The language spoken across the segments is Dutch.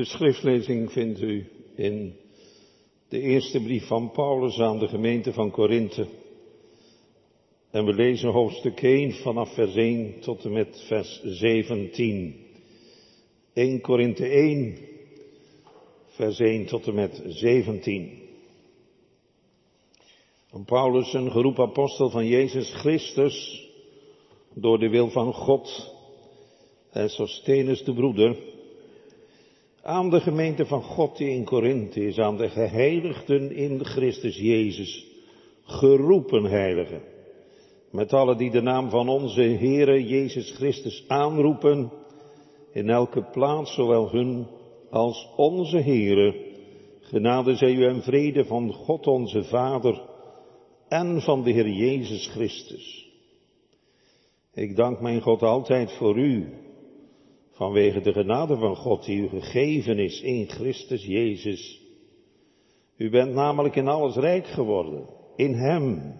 De schriftlezing vindt u in de eerste brief van Paulus aan de gemeente van Korinthe. En we lezen hoofdstuk 1 vanaf vers 1 tot en met vers 17. 1 Korinthe 1, vers 1 tot en met 17. Van Paulus, een geroep apostel van Jezus Christus, door de wil van God, en Sostenus de broeder, aan de gemeente van God die in Korinthe is, aan de geheiligden in Christus Jezus, geroepen heiligen, met alle die de naam van onze Heere Jezus Christus aanroepen, in elke plaats, zowel hun als onze Heere, genade zij u en vrede van God onze Vader en van de Heer Jezus Christus. Ik dank mijn God altijd voor u, vanwege de genade van God die u gegeven is in Christus Jezus. U bent namelijk in alles rijk geworden, in Hem,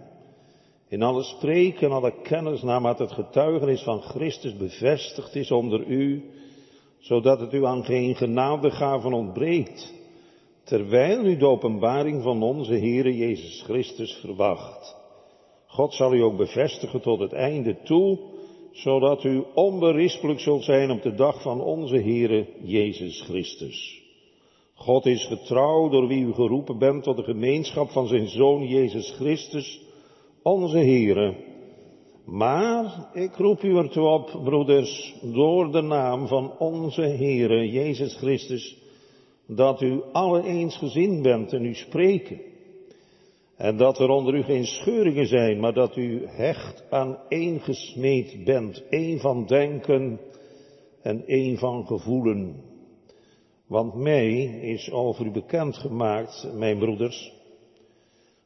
in alle spreken, alle kennis, naarmate het getuigenis van Christus bevestigd is onder u, zodat het u aan geen genadegaven ontbreekt, terwijl u de openbaring van onze Heere Jezus Christus verwacht. God zal u ook bevestigen tot het einde toe, zodat u onberispelijk zult zijn op de dag van onze Heere Jezus Christus. God is getrouw door wie u geroepen bent tot de gemeenschap van zijn Zoon Jezus Christus, onze Heere. Maar ik roep u ertoe op, broeders, door de naam van onze Heere Jezus Christus, dat u alle eensgezind bent en u spreken. En dat er onder u geen scheuringen zijn, maar dat u hecht aan één gesmeed bent, één van denken en één van gevoelen. Want mij is over u bekend gemaakt, mijn broeders,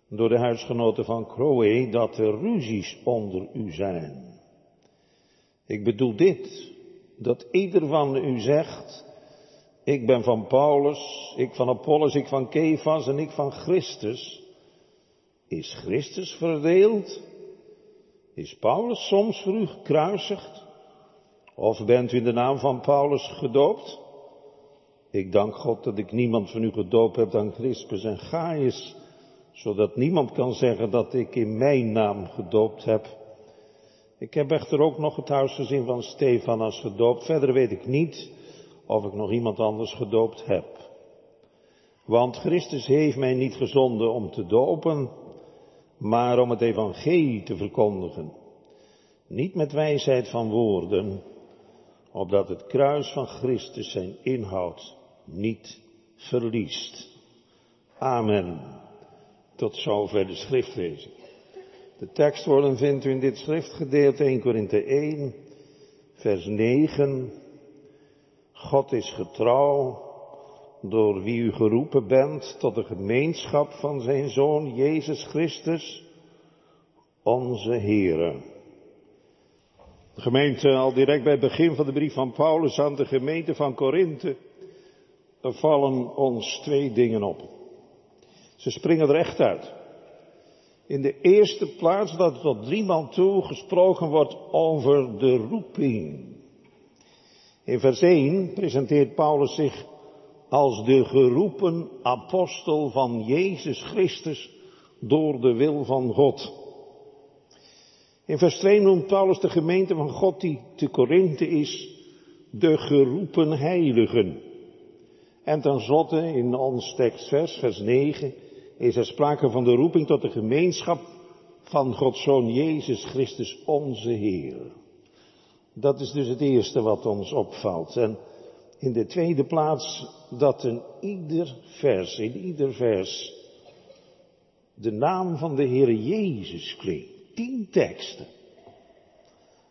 door de huisgenoten van Chloe, dat er ruzies onder u zijn. Ik bedoel dit, dat ieder van u zegt, ik ben van Paulus, ik van Apollos, ik van Kefas en ik van Christus. Is Christus verdeeld? Is Paulus soms voor u gekruisigd? Of bent u in de naam van Paulus gedoopt? Ik dank God dat ik niemand van u gedoopt heb dan Crispus en Gaius, zodat niemand kan zeggen dat ik in mijn naam gedoopt heb. Ik heb echter ook nog het huisgezin van Stefanas gedoopt. Verder weet ik niet of ik nog iemand anders gedoopt heb. Want Christus heeft mij niet gezonden om te dopen, maar om het evangelie te verkondigen. Niet met wijsheid van woorden, opdat het kruis van Christus zijn inhoud niet verliest. Amen. Tot zover de schriftlezing. De tekstwoorden vindt u in dit schriftgedeelte 1 Korinthe 1, vers 9. God is getrouw door wie u geroepen bent tot de gemeenschap van zijn Zoon Jezus Christus, onze Heere. De gemeente, al direct bij het begin van de brief van Paulus aan de gemeente van Korinthe, er vallen ons twee dingen op. Ze springen er echt uit. In de eerste plaats dat tot driemaal toe gesproken wordt over de roeping. In vers 1 presenteert Paulus zich als de geroepen apostel van Jezus Christus door de wil van God. In vers 2 noemt Paulus de gemeente van God die te Korinthe is, de geroepen heiligen. En tenslotte in ons tekstvers, vers 9, is er sprake van de roeping tot de gemeenschap van Gods Zoon Jezus Christus onze Heer. Dat is dus het eerste wat ons opvalt. En in de tweede plaats dat in ieder vers, in ieder vers, de naam van de Heer Jezus klinkt. Tien teksten.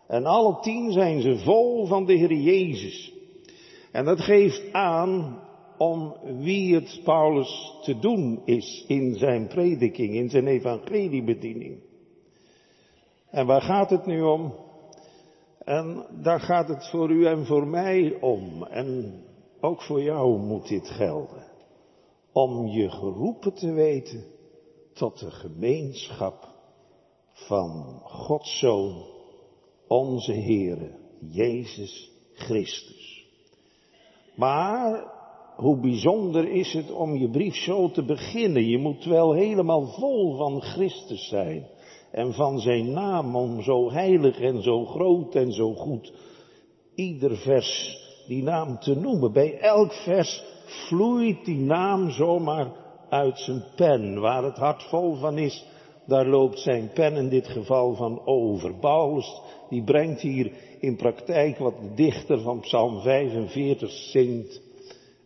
En alle tien zijn ze vol van de Heer Jezus. En dat geeft aan om wie het Paulus te doen is in zijn prediking, in zijn evangeliebediening. En waar gaat het nu om? En daar gaat het voor u en voor mij om. En ook voor jou moet dit gelden. Om je geroepen te weten tot de gemeenschap van Gods Zoon, onze Heere, Jezus Christus. Maar hoe bijzonder is het om je brief zo te beginnen. Je moet wel helemaal vol van Christus zijn en van zijn naam om zo heilig en zo groot en zo goed ieder vers die naam te noemen. Bij elk vers vloeit die naam zomaar uit zijn pen. Waar het hart vol van is, daar loopt zijn pen in dit geval van over. Paulus, die brengt hier in praktijk wat de dichter van Psalm 45 zingt.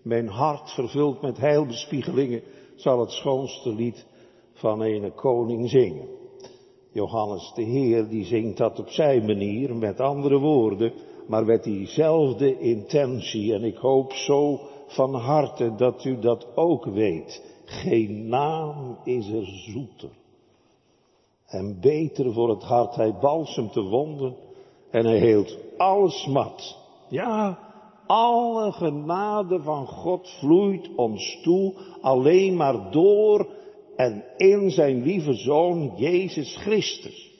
Mijn hart vervuld met heilbespiegelingen zal het schoonste lied van een koning zingen. Johannes de Heer die zingt dat op zijn manier, met andere woorden, maar met diezelfde intentie. En ik hoop zo van harte dat u dat ook weet. Geen naam is er zoeter en beter voor het hart. Hij balsemt de wonden en hij heelt alles mat. Ja, alle genade van God vloeit ons toe alleen maar door en in zijn lieve Zoon Jezus Christus.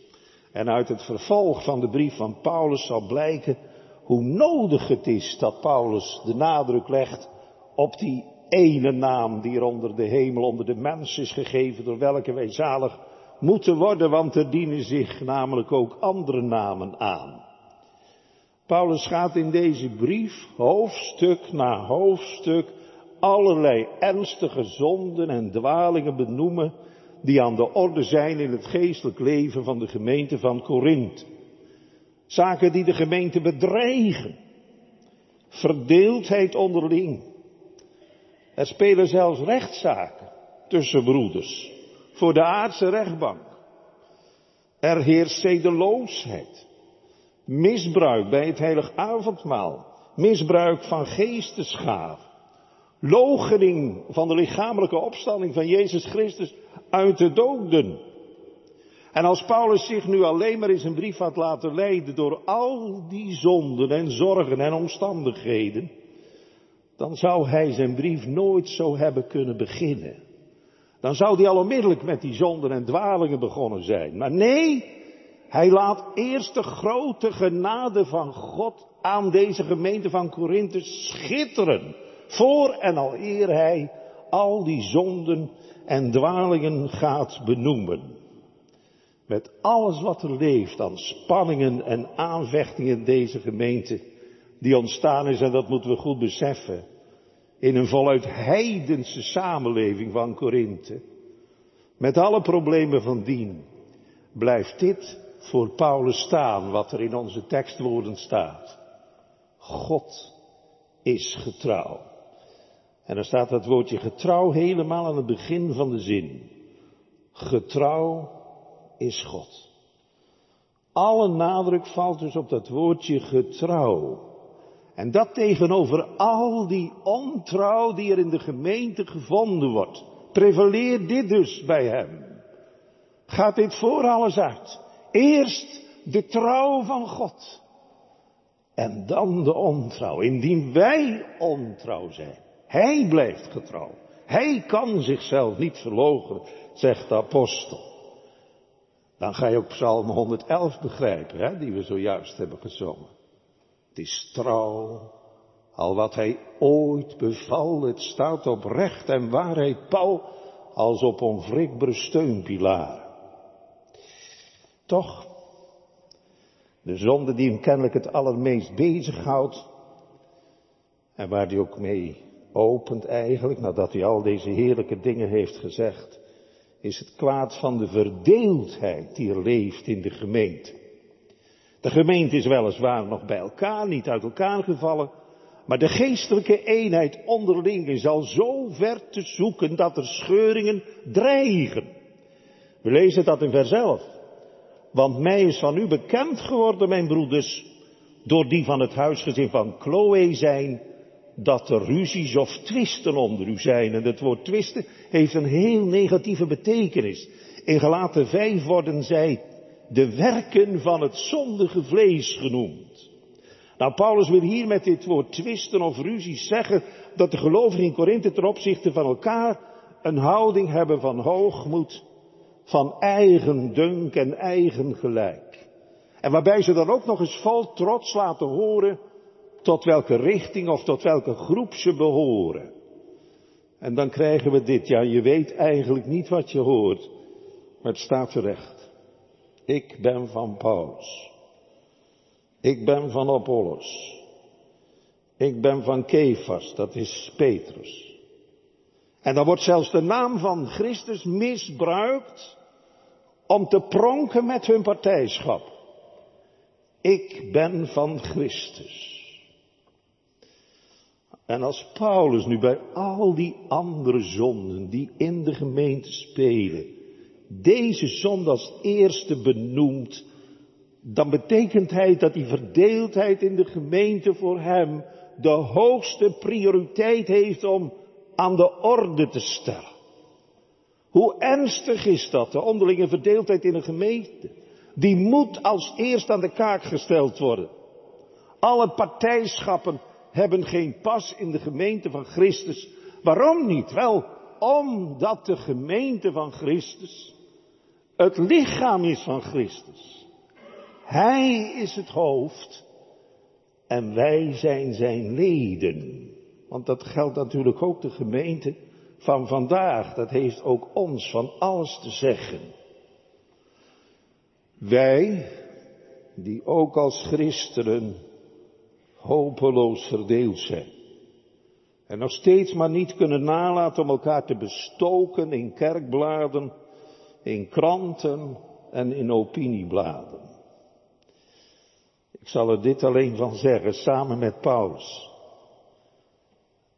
En uit het vervolg van de brief van Paulus zal blijken hoe nodig het is dat Paulus de nadruk legt op die ene naam die er onder de hemel, onder de mens is gegeven, door welke wij zalig moeten worden, want er dienen zich namelijk ook andere namen aan. Paulus gaat in deze brief hoofdstuk na hoofdstuk allerlei ernstige zonden en dwalingen benoemen die aan de orde zijn in het geestelijk leven van de gemeente van Korinthe. Zaken die de gemeente bedreigen. Verdeeldheid onderling. Er spelen zelfs rechtszaken tussen broeders voor de aardse rechtbank. Er heerst zedeloosheid. Misbruik bij het heilig avondmaal. Misbruik van geestesgaven. Loochening van de lichamelijke opstanding van Jezus Christus uit de doden. En als Paulus zich nu alleen maar in zijn brief had laten leiden door al die zonden en zorgen en omstandigheden, dan zou hij zijn brief nooit zo hebben kunnen beginnen. Dan zou hij al onmiddellijk met die zonden en dwalingen begonnen zijn. Maar nee, hij laat eerst de grote genade van God aan deze gemeente van Korinthe schitteren. Voor en al eer hij al die zonden en dwalingen gaat benoemen. Met alles wat er leeft aan spanningen en aanvechtingen in deze gemeente die ontstaan is en dat moeten we goed beseffen in een voluit heidense samenleving van Korinthe, met alle problemen van dien, blijft dit voor Paulus staan, wat er in onze tekstwoorden staat. God is getrouw. En dan staat dat woordje getrouw helemaal aan het begin van de zin. Getrouw is God. Alle nadruk valt dus op dat woordje getrouw. En dat tegenover al die ontrouw die er in de gemeente gevonden wordt. Prevaleert dit dus bij hem. Gaat dit voor alles uit. Eerst de trouw van God. En dan de ontrouw. Indien wij ontrouw zijn. Hij blijft getrouw. Hij kan zichzelf niet verloochenen, zegt de apostel. Dan ga je ook Psalm 111 begrijpen, hè, die we zojuist hebben gezongen. Het is trouw, al wat hij ooit beval, het staat op recht en waarheid Paul als op onwrikbare steunpilaar. Toch, de zonde die hem kennelijk het allermeest bezighoudt, en waar hij ook mee opent eigenlijk, nadat hij al deze heerlijke dingen heeft gezegd, is het kwaad van de verdeeldheid die er leeft in de gemeente. De gemeente is weliswaar nog bij elkaar, niet uit elkaar gevallen, maar de geestelijke eenheid onderling is al zo ver te zoeken dat er scheuringen dreigen. We lezen dat in vers 11. Want mij is van u bekend geworden, mijn broeders, door die van het huisgezin van Chloe zijn, dat er ruzies of twisten onder u zijn. En het woord twisten heeft een heel negatieve betekenis. In gelaten 5 worden zij de werken van het zondige vlees genoemd. Nou, Paulus wil hier met dit woord twisten of ruzies zeggen dat de gelovigen in Korinthe ten opzichte van elkaar een houding hebben van hoogmoed, van eigen dunk en eigen gelijk. En waarbij ze dan ook nog eens vol trots laten horen tot welke richting of tot welke groep ze behoren. En dan krijgen we dit. Ja, je weet eigenlijk niet wat je hoort, maar het staat terecht. Ik ben van Paulus. Ik ben van Apollos. Ik ben van Kefas, dat is Petrus. En dan wordt zelfs de naam van Christus misbruikt om te pronken met hun partijschap. Ik ben van Christus. En als Paulus nu bij al die andere zonden die in de gemeente spelen, deze zonde als eerste benoemt, dan betekent hij dat die verdeeldheid in de gemeente voor hem de hoogste prioriteit heeft om aan de orde te stellen. Hoe ernstig is dat, de onderlinge verdeeldheid in een gemeente? Die moet als eerst aan de kaak gesteld worden. Alle partijschappen hebben geen pas in de gemeente van Christus. Waarom niet? Wel, omdat de gemeente van Christus het lichaam is van Christus. Hij is het hoofd en wij zijn zijn leden. Want dat geldt natuurlijk ook de gemeente van vandaag. Dat heeft ook ons van alles te zeggen. Wij, die ook als christenen hopeloos verdeeld zijn. En nog steeds maar niet kunnen nalaten om elkaar te bestoken in kerkbladen, in kranten en in opiniebladen. Ik zal er dit alleen van zeggen, samen met Paulus.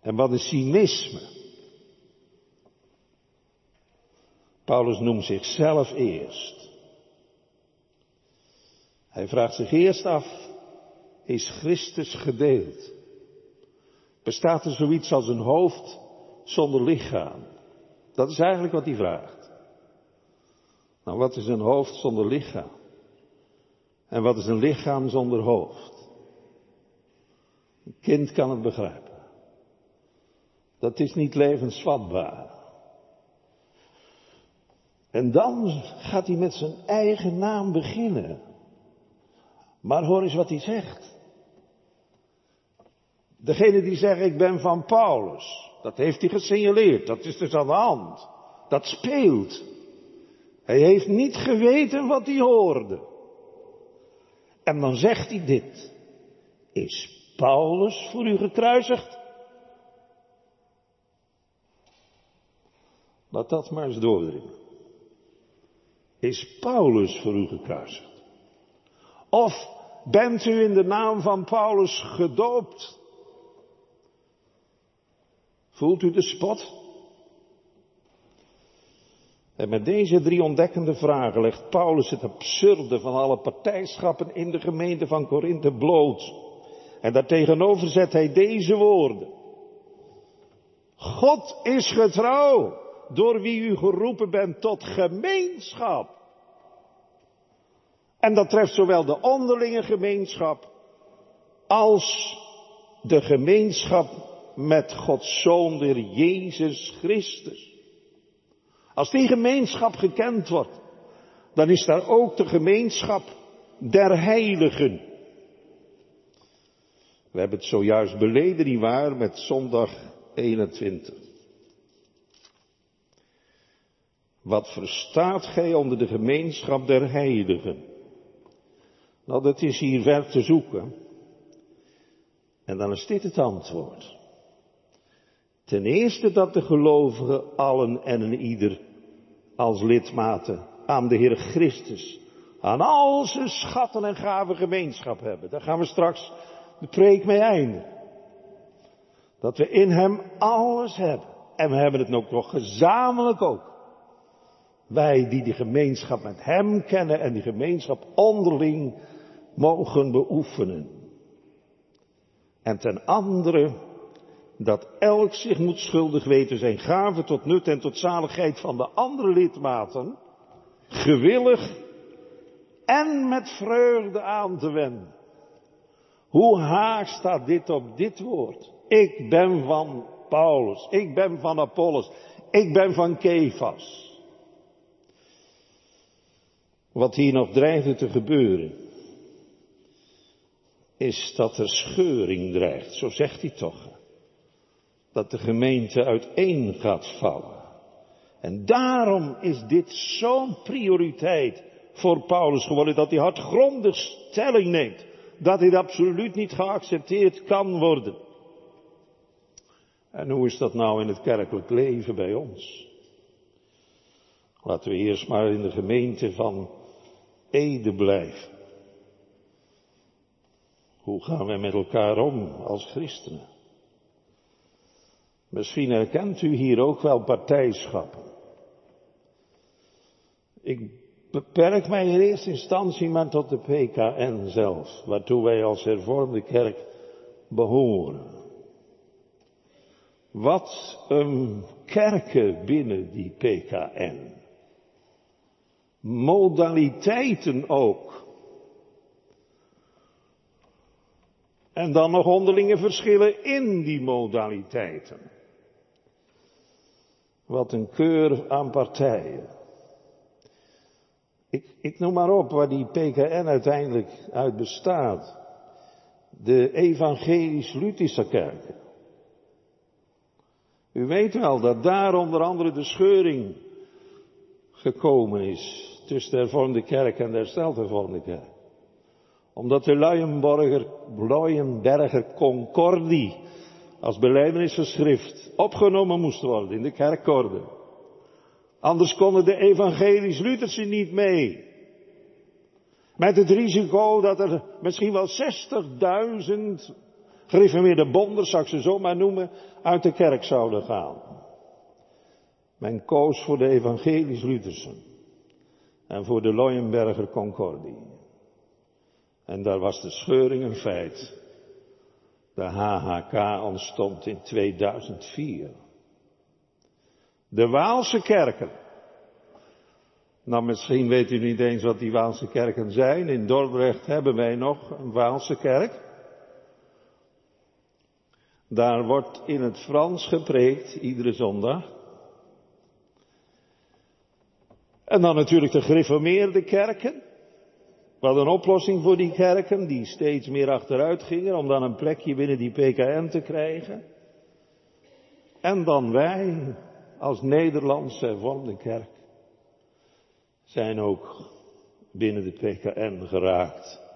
En wat is cynisme? Paulus noemt zichzelf eerst. Hij vraagt zich eerst af, is Christus gedeeld? Bestaat er zoiets als een hoofd zonder lichaam? Dat is eigenlijk wat hij vraagt. Nou, wat is een hoofd zonder lichaam? En wat is een lichaam zonder hoofd? Een kind kan het begrijpen. Dat is niet levensvatbaar. En dan gaat hij met zijn eigen naam beginnen. Maar hoor eens wat hij zegt. Degene die zegt ik ben van Paulus, dat heeft hij gesignaleerd, dat is dus aan de hand. Dat speelt. Hij heeft niet geweten wat hij hoorde. En dan zegt hij dit. Is Paulus voor u gekruisigd? Laat dat maar eens doordringen. Is Paulus voor u gekruisigd? Of bent u in de naam van Paulus gedoopt? Voelt u de spot? En met deze drie ontdekkende vragen legt Paulus het absurde van alle partijschappen in de gemeente van Korinthe bloot. En daartegenover zet hij deze woorden. God is getrouw, door wie u geroepen bent tot gemeenschap. En dat treft zowel de onderlinge gemeenschap als de gemeenschap met Gods Zoon, Jezus Christus. Als die gemeenschap gekend wordt, dan is daar ook de gemeenschap der heiligen. We hebben het zojuist beleden, niet waar, met zondag 21. Wat verstaat gij onder de gemeenschap der heiligen? Nou, dat is hier ver te zoeken. En dan is dit het antwoord. Ten eerste dat de gelovigen allen en een ieder als lidmaten aan de Heer Christus, aan al zijn schatten en gaven gemeenschap hebben. Daar gaan we straks de preek mee eindigen. Dat we in Hem alles hebben. En we hebben het ook nog gezamenlijk ook. Wij die die gemeenschap met Hem kennen en die gemeenschap onderling mogen beoefenen. En ten andere dat elk zich moet schuldig weten zijn gave tot nut en tot zaligheid van de andere lidmaten, gewillig en met vreugde aan te wenden. Hoe haag staat dit op dit woord? Ik ben van Paulus, ik ben van Apollos, ik ben van Kefas. Wat hier nog dreigde te gebeuren, is dat er scheuring dreigt, zo zegt hij toch. Dat de gemeente uiteen gaat vallen. En daarom is dit zo'n prioriteit voor Paulus geworden, dat hij hardgrondig stelling neemt, dat dit absoluut niet geaccepteerd kan worden. En hoe is dat nou in het kerkelijk leven bij ons? Laten we eerst maar in de gemeente van Ede blijven. Hoe gaan wij met elkaar om als christenen? Misschien herkent u hier ook wel partijschappen. Ik beperk mij in eerste instantie maar tot de PKN zelf, waartoe wij als hervormde kerk behoren. Wat een kerken binnen die PKN. Modaliteiten ook. En dan nog onderlinge verschillen in die modaliteiten. Wat een keur aan partijen. Ik, ik noem maar op waar die PKN uiteindelijk uit bestaat. De evangelisch-Luthische kerken. U weet wel dat daar onder andere de scheuring gekomen is tussen de hervormde kerk en de hersteld hervormde kerk. Omdat de Luienberger Concordie als beleidenisgeschrift opgenomen moest worden in de kerkkorde. Anders konden de evangelisch-Lutherse niet mee. Met het risico dat er misschien wel 60.000 gereformeerde bonders, zou ik ze zo maar noemen, uit de kerk zouden gaan. Men koos voor de evangelisch-Luthersen en voor de Looyenberger Concordie. En daar was de scheuring een feit. De HHK ontstond in 2004. De Waalse kerken. Nou, misschien weet u niet eens wat die Waalse kerken zijn. In Dordrecht hebben wij nog een Waalse kerk. Daar wordt in het Frans gepreekt, iedere zondag. En dan natuurlijk de gereformeerde kerken. Wat een oplossing voor die kerken die steeds meer achteruit gingen om dan een plekje binnen die PKN te krijgen. En dan wij als Nederlandse hervormde kerk zijn ook binnen de PKN geraakt.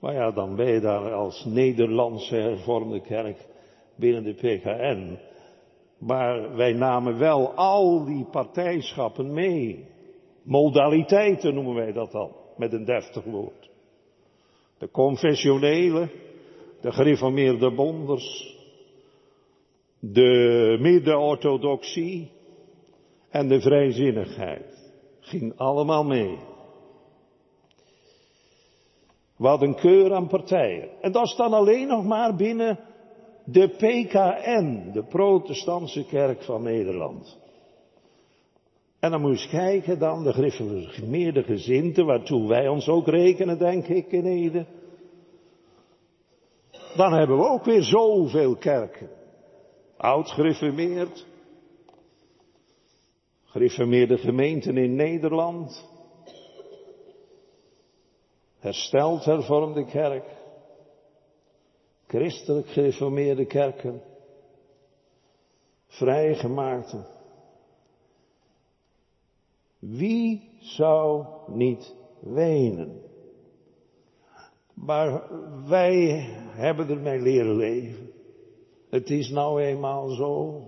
Maar ja, dan je daar als Nederlandse hervormde kerk binnen de PKN. Maar wij namen wel al die partijschappen mee. Modaliteiten noemen wij dat dan, met een deftig woord. De confessionele, de gereformeerde bonders, de midden-orthodoxie en de vrijzinnigheid. Ging allemaal mee. Wat een keur aan partijen. En dat is dan alleen nog maar binnen de PKN, de Protestantse Kerk van Nederland. En dan moet je kijken dan, de gereformeerde gezinten, waartoe wij ons ook rekenen, denk ik, in Ede. Dan hebben we ook weer zoveel kerken. Oud gereformeerd. Gereformeerde gemeenten in Nederland. Hersteld hervormde kerk christelijk gereformeerde kerken, vrijgemaakten. Wie zou niet wenen? Maar wij hebben ermee leren leven. Het is nou eenmaal zo.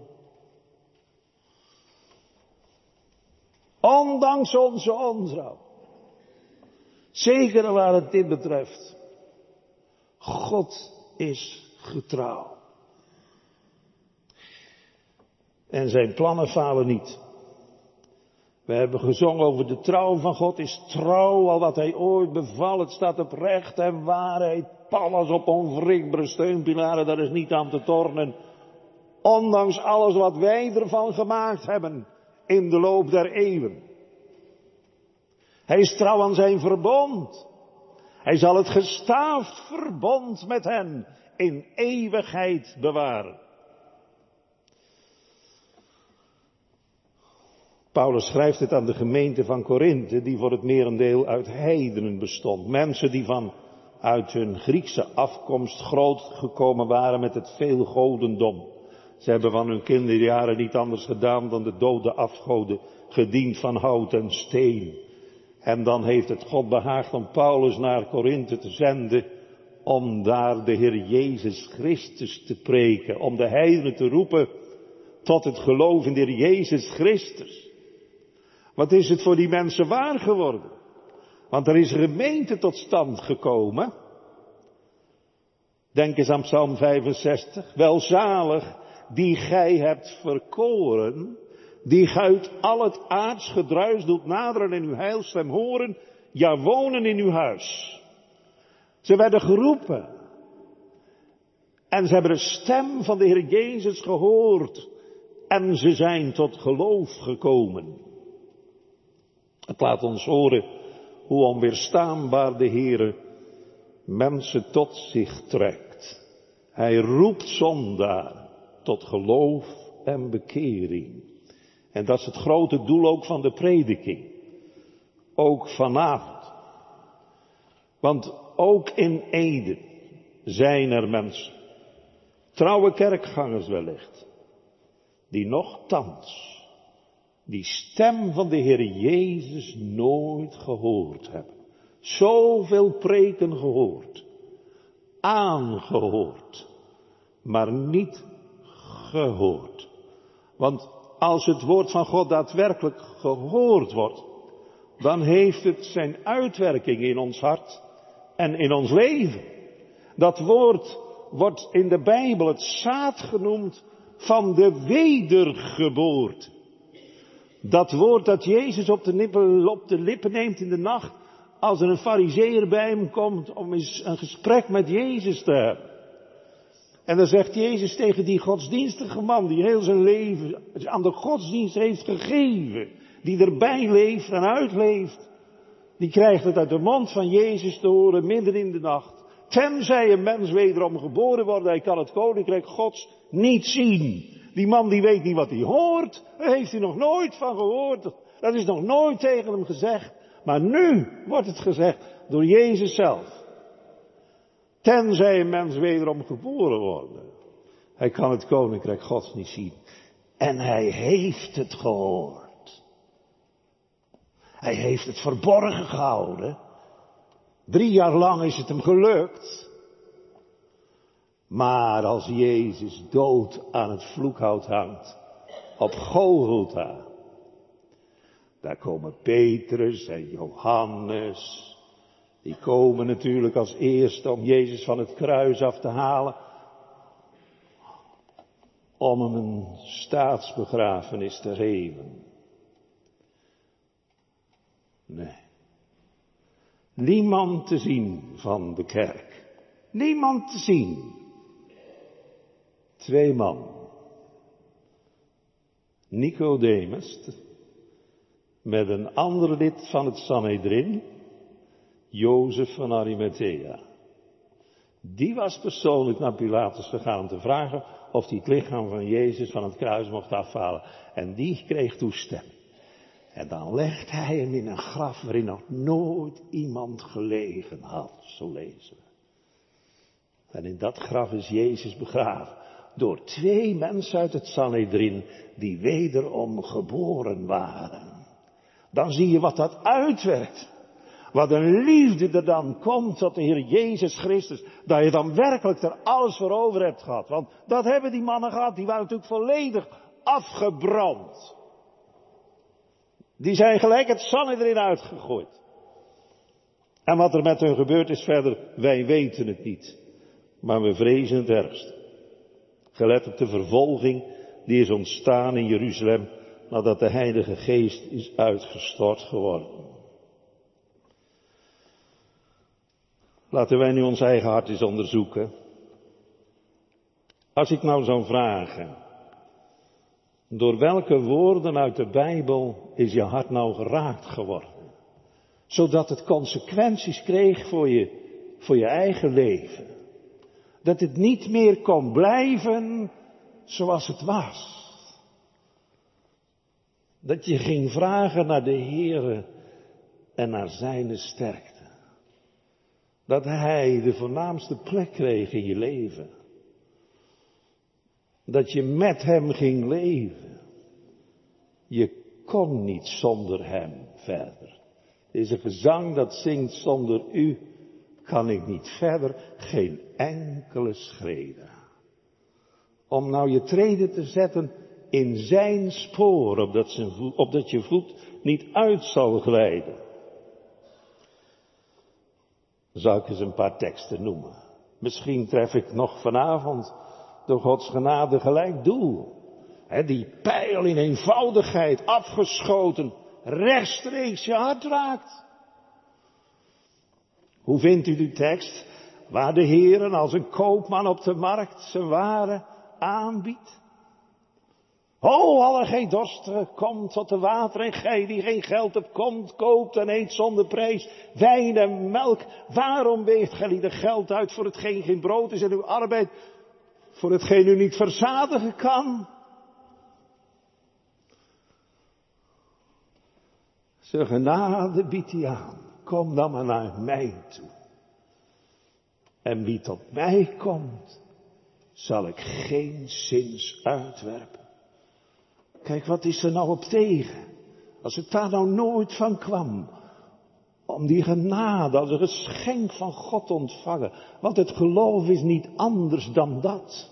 Ondanks onze ontrouw. Zeker waar het dit betreft. God is getrouw. En zijn plannen falen niet. We hebben gezongen over de trouw van God is trouw al wat hij ooit beval. Het staat op recht en waarheid. Pallas op onwrikbare steunpilaren, daar is niet aan te tornen. Ondanks alles wat wij ervan gemaakt hebben in de loop der eeuwen. Hij is trouw aan zijn verbond. Hij zal het gestaafd verbond met hen in eeuwigheid bewaren. Paulus schrijft het aan de gemeente van Korinthe, die voor het merendeel uit heidenen bestond. Mensen die van uit hun Griekse afkomst groot gekomen waren met het veel godendom. Ze hebben van hun kinderjaren niet anders gedaan dan de dode afgoden gediend van hout en steen. En dan heeft het God behaagd om Paulus naar Korinthe te zenden om daar de Heer Jezus Christus te preken, om de heidenen te roepen tot het geloof in de Heer Jezus Christus. Wat is het voor die mensen waar geworden? Want er is een gemeente tot stand gekomen. Denk eens aan Psalm 65. Welzalig die gij hebt verkoren, die uit al het aards gedruis doet naderen en uw heilstem horen, ja wonen in uw huis. Ze werden geroepen. En ze hebben de stem van de Heer Jezus gehoord. En ze zijn tot geloof gekomen. Het laat ons horen hoe onweerstaanbaar de Heer mensen tot zich trekt. Hij roept zondaar tot geloof en bekering. En dat is het grote doel ook van de prediking. Ook vanavond. Want ook in Ede zijn er mensen, trouwe kerkgangers wellicht, die nochtans die stem van de Heer Jezus nooit gehoord hebben. Zoveel preken gehoord, aangehoord, maar niet gehoord. Want als het woord van God daadwerkelijk gehoord wordt, dan heeft het zijn uitwerking in ons hart en in ons leven. Dat woord wordt in de Bijbel het zaad genoemd van de wedergeboorte. Dat woord dat Jezus op de, lippen, op de lippen neemt in de nacht, als er een fariseer bij hem komt om eens een gesprek met Jezus te hebben. En dan zegt Jezus tegen die godsdienstige man die heel zijn leven aan de godsdienst heeft gegeven, die erbij leeft en uitleeft, die krijgt het uit de mond van Jezus te horen midden in de nacht. Tenzij een mens wederom geboren wordt, hij kan het koninkrijk Gods niet zien. Die man die weet niet wat hij hoort, daar heeft hij nog nooit van gehoord. Dat is nog nooit tegen hem gezegd. Maar nu wordt het gezegd door Jezus zelf. Tenzij een mens wederom geboren wordt. Hij kan het koninkrijk Gods niet zien. En hij heeft het gehoord. Hij heeft het verborgen gehouden. Drie jaar lang is het hem gelukt. Maar als Jezus dood aan het vloekhout hangt, op Golgotha, daar komen Petrus en Johannes, die komen natuurlijk als eerste om Jezus van het kruis af te halen, om hem een staatsbegrafenis te geven. Nee. Niemand te zien van de kerk. Niemand te zien. Twee man. Nicodemus met een ander lid van het Sanhedrin, Jozef van Arimathea. Die was persoonlijk naar Pilatus gegaan om te vragen of hij het lichaam van Jezus van het kruis mocht afhalen. En die kreeg toestemming. En dan legt hij hem in een graf waarin nog nooit iemand gelegen had, zo lezen we. En in dat graf is Jezus begraven door twee mensen uit het Sanhedrin die wederom geboren waren. Dan zie je wat dat uitwerkt. Wat een liefde er dan komt tot de Heer Jezus Christus. Dat je dan werkelijk er alles voor over hebt gehad. Want dat hebben die mannen gehad. Die waren natuurlijk volledig afgebrand. Die zijn gelijk het zand erin uitgegooid. En wat er met hun gebeurd is verder, wij weten het niet. Maar we vrezen het ergst. Gelet op de vervolging die is ontstaan in Jeruzalem nadat de Heilige Geest is uitgestort geworden. Laten wij nu ons eigen hart eens onderzoeken. Als ik nou zou vragen, door welke woorden uit de Bijbel is je hart nou geraakt geworden? Zodat het consequenties kreeg voor je, voor je eigen leven. Dat het niet meer kon blijven zoals het was. Dat je ging vragen naar de Heere en naar Zijne sterkte. Dat Hij de voornaamste plek kreeg in je leven. Dat je met hem ging leven. Je kon niet zonder hem verder. Deze gezang dat zingt zonder u kan ik niet verder, geen enkele schreden. Om nou je treden te zetten in zijn spoor, opdat, zijn opdat je voet niet uit zal glijden. Zal ik eens een paar teksten noemen. Misschien tref ik nog vanavond door Gods genade gelijk doel. die pijl in eenvoudigheid afgeschoten rechtstreeks je hart raakt. Hoe vindt u die tekst? Waar de Heeren als een koopman op de markt zijn waren aanbiedt. O, alle geen dorsten, kom tot de water en gij die geen geld hebt, komt, koopt en eet zonder prijs, wijn en melk. Waarom weegt gij de geld uit voor hetgeen geen brood is en uw arbeid voor hetgeen u niet verzadigen kan? Zijn genade biedt hij aan. Kom dan maar naar mij toe. En wie tot mij komt, zal ik geen zins uitwerpen. Kijk, wat is er nou op tegen? Als het daar nou nooit van kwam. Om die genade als een geschenk van God ontvangen. Want het geloof is niet anders dan dat.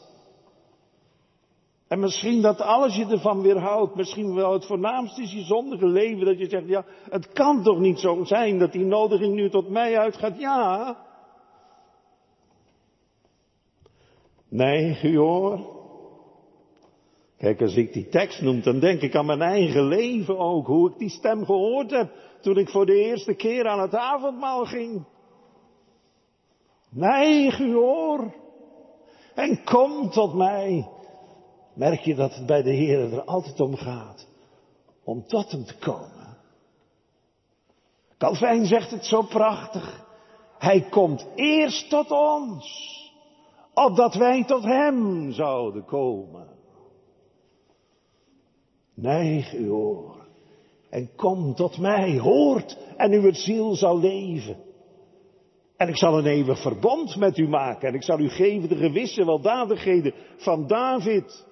En misschien dat alles je ervan weerhoudt, misschien wel het voornaamste is je zondige leven, dat je zegt, ja, het kan toch niet zo zijn dat die nodiging nu tot mij uitgaat. Ja. Nee, hoor. Kijk, als ik die tekst noem, dan denk ik aan mijn eigen leven ook, hoe ik die stem gehoord heb toen ik voor de eerste keer aan het avondmaal ging. Nee, hoor. En kom tot mij merk je dat het bij de Heer er altijd om gaat. Om tot hem te komen. Calvijn zegt het zo prachtig. Hij komt eerst tot ons. Opdat wij tot hem zouden komen. Neig uw oor. En kom tot mij, hoort en uw ziel zal leven. En ik zal een eeuwig verbond met u maken. En ik zal u geven de gewisse weldadigheden van David.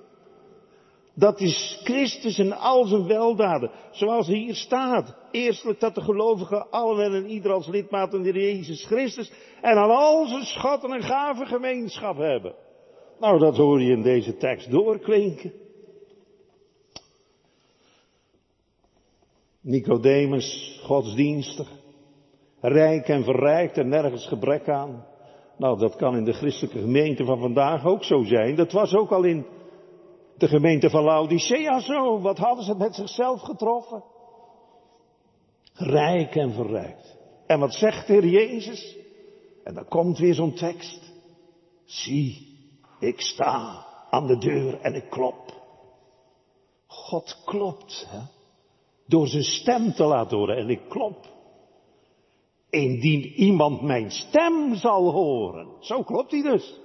Dat is Christus en al zijn weldaden. Zoals hier staat. Eerstelijk dat de gelovigen allen en ieder als lidmaat van de Jezus Christus. En aan al zijn schatten en gaven gemeenschap hebben. Nou, dat hoor je in deze tekst doorklinken. Nicodemus, godsdienstig, rijk en verrijkt en nergens gebrek aan. Nou, dat kan in de christelijke gemeente van vandaag ook zo zijn. Dat was ook al in de gemeente van Laodicea zo. Wat hadden ze met zichzelf getroffen? Rijk en verrijkt. En wat zegt de Heer Jezus? En dan komt weer zo'n tekst. Zie, ik sta aan de deur en ik klop. God klopt, hè? door zijn stem te laten horen en ik klop. Indien iemand mijn stem zal horen. Zo klopt hij dus.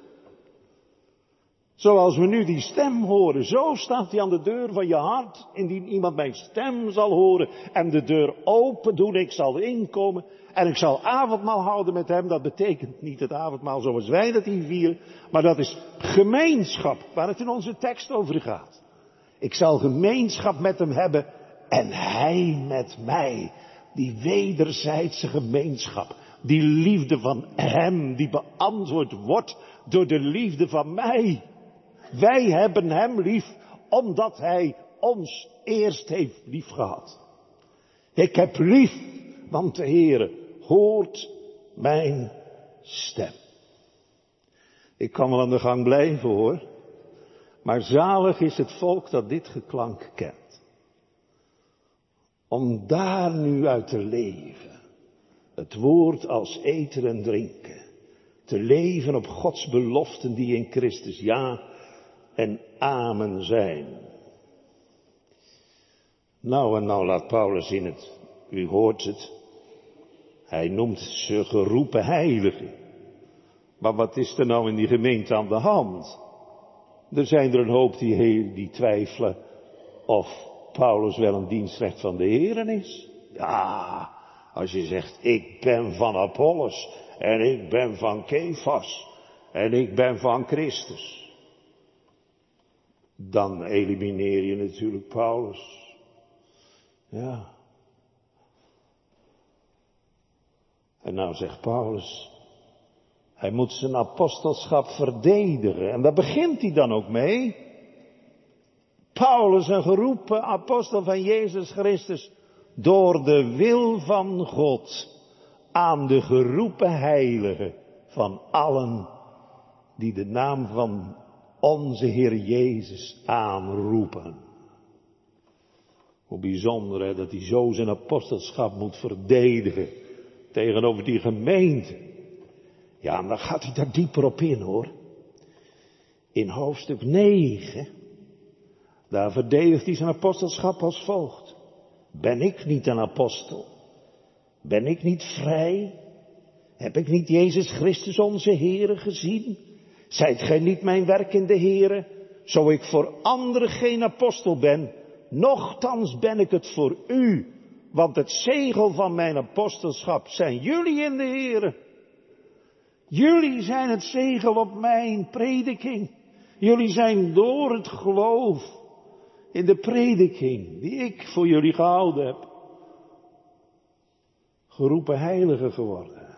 Zoals we nu die stem horen, zo staat hij aan de deur van je hart. Indien iemand mijn stem zal horen en de deur open doen, ik zal inkomen en ik zal avondmaal houden met hem. Dat betekent niet het avondmaal zoals wij dat hier vieren, maar dat is gemeenschap, waar het in onze tekst over gaat. Ik zal gemeenschap met hem hebben en hij met mij. Die wederzijdse gemeenschap, die liefde van hem, die beantwoord wordt door de liefde van mij. Wij hebben Hem lief omdat Hij ons eerst heeft lief gehad. Ik heb lief, want de Heere hoort mijn stem. Ik kan wel aan de gang blijven hoor. Maar zalig is het volk dat dit geklank kent. Om daar nu uit te leven. Het woord als eten en drinken. Te leven op Gods beloften die in Christus ja en amen zijn. Nou en nou laat Paulus in het, u hoort het, hij noemt ze geroepen heiligen. Maar wat is er nou in die gemeente aan de hand? Er zijn er een hoop die, die twijfelen of Paulus wel een dienstrecht van de Heren is. Ja, als je zegt, ik ben van Apollos en ik ben van Kefas en ik ben van Christus. Dan elimineer je natuurlijk Paulus. Ja. En nou zegt Paulus, hij moet zijn apostelschap verdedigen. En daar begint hij dan ook mee. Paulus, een geroepen apostel van Jezus Christus, door de wil van God aan de geroepen heiligen van allen die de naam van onze Heer Jezus aanroepen. Hoe bijzonder hè, dat hij zo zijn apostelschap moet verdedigen tegenover die gemeente. Ja, en dan gaat hij daar dieper op in hoor. In hoofdstuk 9, daar verdedigt hij zijn apostelschap als volgt. Ben ik niet een apostel? Ben ik niet vrij? Heb ik niet Jezus Christus onze Heere gezien? Zijt gij niet mijn werk in de Heere? Zo ik voor anderen geen apostel ben, nochtans ben ik het voor u. Want het zegel van mijn apostelschap zijn jullie in de Heere. Jullie zijn het zegel op mijn prediking. Jullie zijn door het geloof in de prediking die ik voor jullie gehouden heb, geroepen heilige geworden.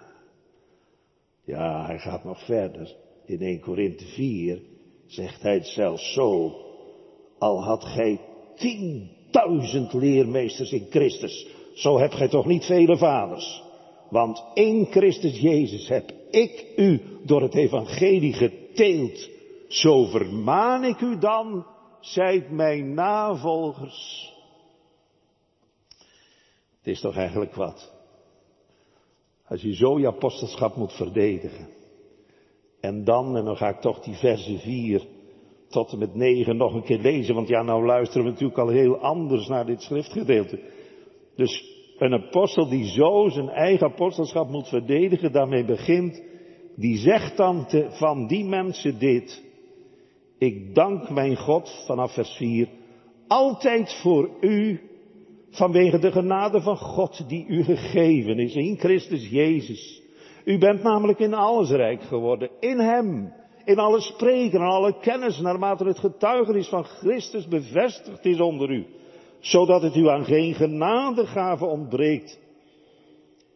Ja, hij gaat nog verder. In 1 Korinthe 4 zegt hij het zelfs zo. Al had gij tienduizend leermeesters in Christus, zo hebt gij toch niet vele vaders. Want in Christus Jezus heb ik u door het evangelie geteeld. Zo vermaan ik u dan, zijt mijn navolgers. Het is toch eigenlijk wat? Als je zo je apostelschap moet verdedigen. En dan, en dan ga ik toch die verse 4 tot en met 9 nog een keer lezen, want ja, nou luisteren we natuurlijk al heel anders naar dit schriftgedeelte. Dus een apostel die zo zijn eigen apostelschap moet verdedigen, daarmee begint, die zegt dan te, van die mensen dit. Ik dank mijn God, vanaf vers 4, altijd voor u, vanwege de genade van God die u gegeven is in Christus Jezus. U bent namelijk in alles rijk geworden, in Hem, in alle spreken en alle kennis, naarmate het getuigenis van Christus bevestigd is onder u zodat het u aan geen genadegave ontbreekt.